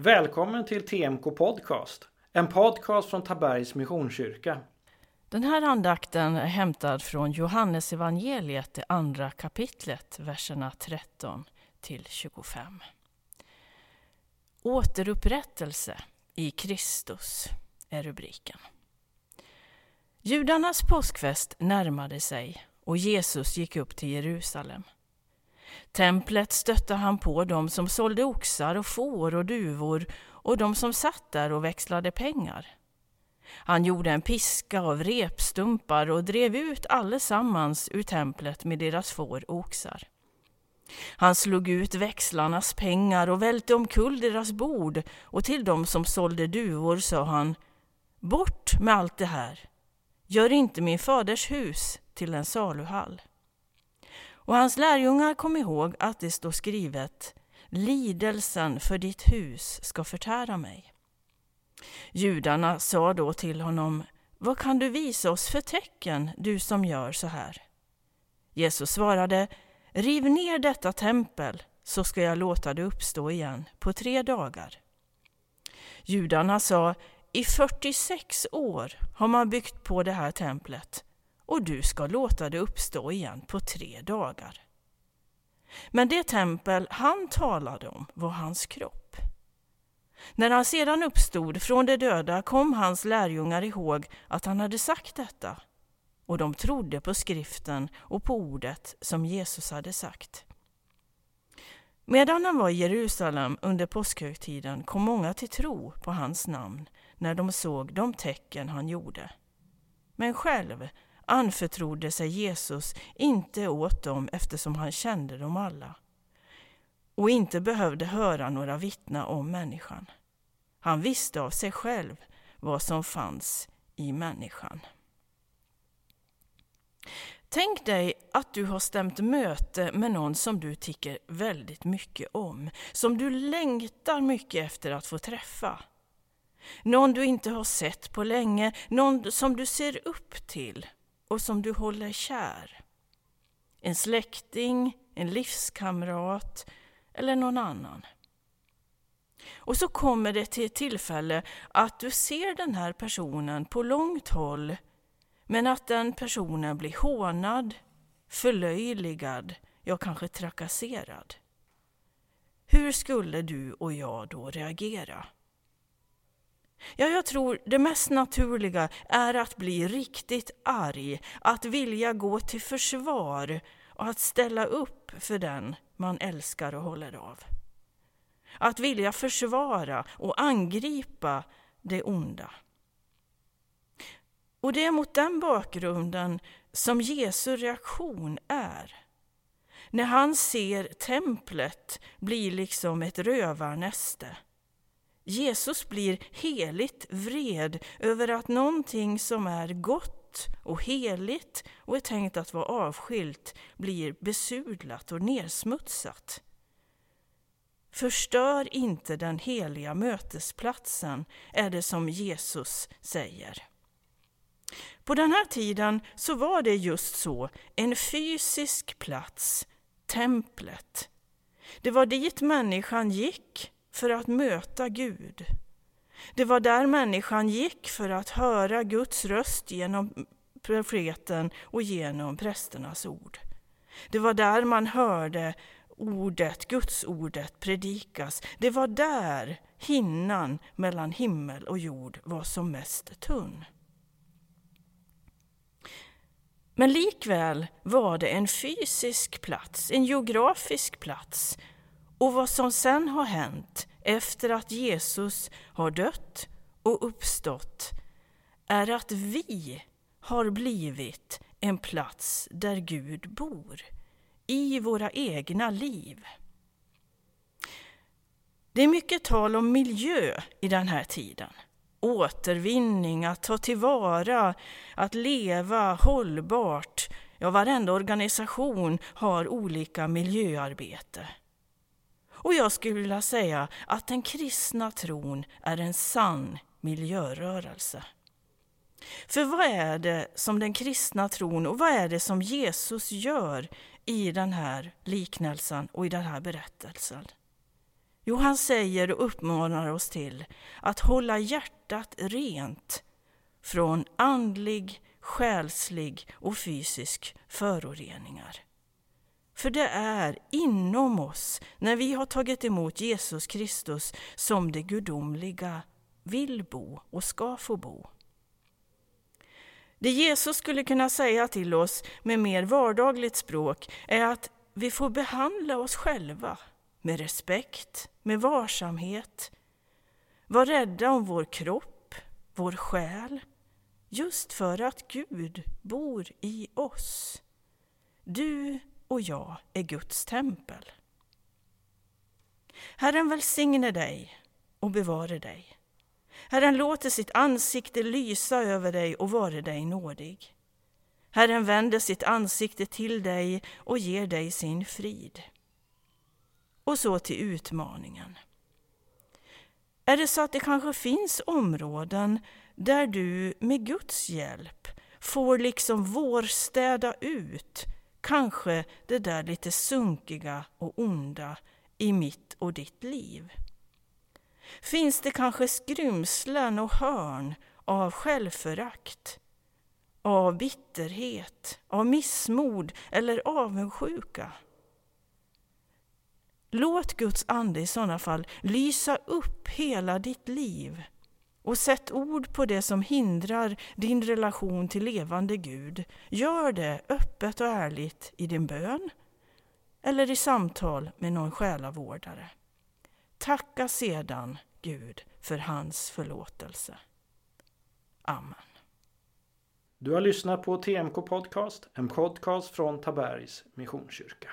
Välkommen till TMK Podcast, en podcast från Tabergs Missionskyrka. Den här andakten är hämtad från Johannes evangeliet, det andra kapitlet, verserna 13 till 25. Återupprättelse i Kristus är rubriken. Judarnas påskfest närmade sig och Jesus gick upp till Jerusalem. Templet stötte han på dem som sålde oxar och får och duvor och de som satt där och växlade pengar. Han gjorde en piska av repstumpar och drev ut allesammans ur templet med deras får och oxar. Han slog ut växlarnas pengar och välte omkull deras bord och till dem som sålde duvor sa han Bort med allt det här! Gör inte min faders hus till en saluhall. Och hans lärjungar kom ihåg att det står skrivet Lidelsen för ditt hus ska förtära mig. Judarna sa då till honom Vad kan du visa oss för tecken, du som gör så här? Jesus svarade Riv ner detta tempel så ska jag låta det uppstå igen på tre dagar. Judarna sa i 46 år har man byggt på det här templet och du ska låta det uppstå igen på tre dagar. Men det tempel han talade om var hans kropp. När han sedan uppstod från de döda kom hans lärjungar ihåg att han hade sagt detta och de trodde på skriften och på ordet som Jesus hade sagt. Medan han var i Jerusalem under påskhögtiden kom många till tro på hans namn när de såg de tecken han gjorde. Men själv anförtrodde sig Jesus inte åt dem eftersom han kände dem alla och inte behövde höra några vittna om människan. Han visste av sig själv vad som fanns i människan. Tänk dig att du har stämt möte med någon som du tycker väldigt mycket om, som du längtar mycket efter att få träffa. Någon du inte har sett på länge, någon som du ser upp till och som du håller kär. En släkting, en livskamrat eller någon annan. Och så kommer det till ett tillfälle att du ser den här personen på långt håll men att den personen blir hånad, förlöjligad, ja kanske trakasserad. Hur skulle du och jag då reagera? Ja, jag tror det mest naturliga är att bli riktigt arg, att vilja gå till försvar och att ställa upp för den man älskar och håller av. Att vilja försvara och angripa det onda. Och det är mot den bakgrunden som Jesu reaktion är. När han ser templet bli liksom ett rövarnäste Jesus blir heligt vred över att någonting som är gott och heligt och är tänkt att vara avskilt blir besudlat och nersmutsat. Förstör inte den heliga mötesplatsen, är det som Jesus säger. På den här tiden så var det just så, en fysisk plats, templet. Det var dit människan gick för att möta Gud. Det var där människan gick för att höra Guds röst genom profeten och genom prästernas ord. Det var där man hörde ordet, Guds ordet predikas. Det var där hinnan mellan himmel och jord var som mest tunn. Men likväl var det en fysisk plats, en geografisk plats och vad som sen har hänt efter att Jesus har dött och uppstått är att vi har blivit en plats där Gud bor, i våra egna liv. Det är mycket tal om miljö i den här tiden. Återvinning, att ta tillvara, att leva hållbart. Ja, varenda organisation har olika miljöarbete. Och jag skulle vilja säga att den kristna tron är en sann miljörörelse. För vad är det som den kristna tron och vad är det som Jesus gör i den här liknelsen och i den här berättelsen? Jo, han säger och uppmanar oss till att hålla hjärtat rent från andlig, själslig och fysisk föroreningar. För det är inom oss, när vi har tagit emot Jesus Kristus, som det gudomliga vill bo och ska få bo. Det Jesus skulle kunna säga till oss med mer vardagligt språk är att vi får behandla oss själva med respekt, med varsamhet, var rädda om vår kropp, vår själ, just för att Gud bor i oss. Du och jag är Guds tempel. Herren välsigne dig och bevare dig. Herren låter sitt ansikte lysa över dig och vare dig nådig. Herren vänder sitt ansikte till dig och ger dig sin frid. Och så till utmaningen. Är det så att det kanske finns områden där du med Guds hjälp får liksom vårstäda ut kanske det där lite sunkiga och onda i mitt och ditt liv? Finns det kanske skrymslen och hörn av självförakt, av bitterhet, av missmod eller avundsjuka? Låt Guds ande i sådana fall lysa upp hela ditt liv och sätt ord på det som hindrar din relation till levande Gud. Gör det öppet och ärligt i din bön eller i samtal med någon själavårdare. Tacka sedan Gud för hans förlåtelse. Amen. Du har lyssnat på TMK Podcast, en podcast från Tabergs Missionskyrka.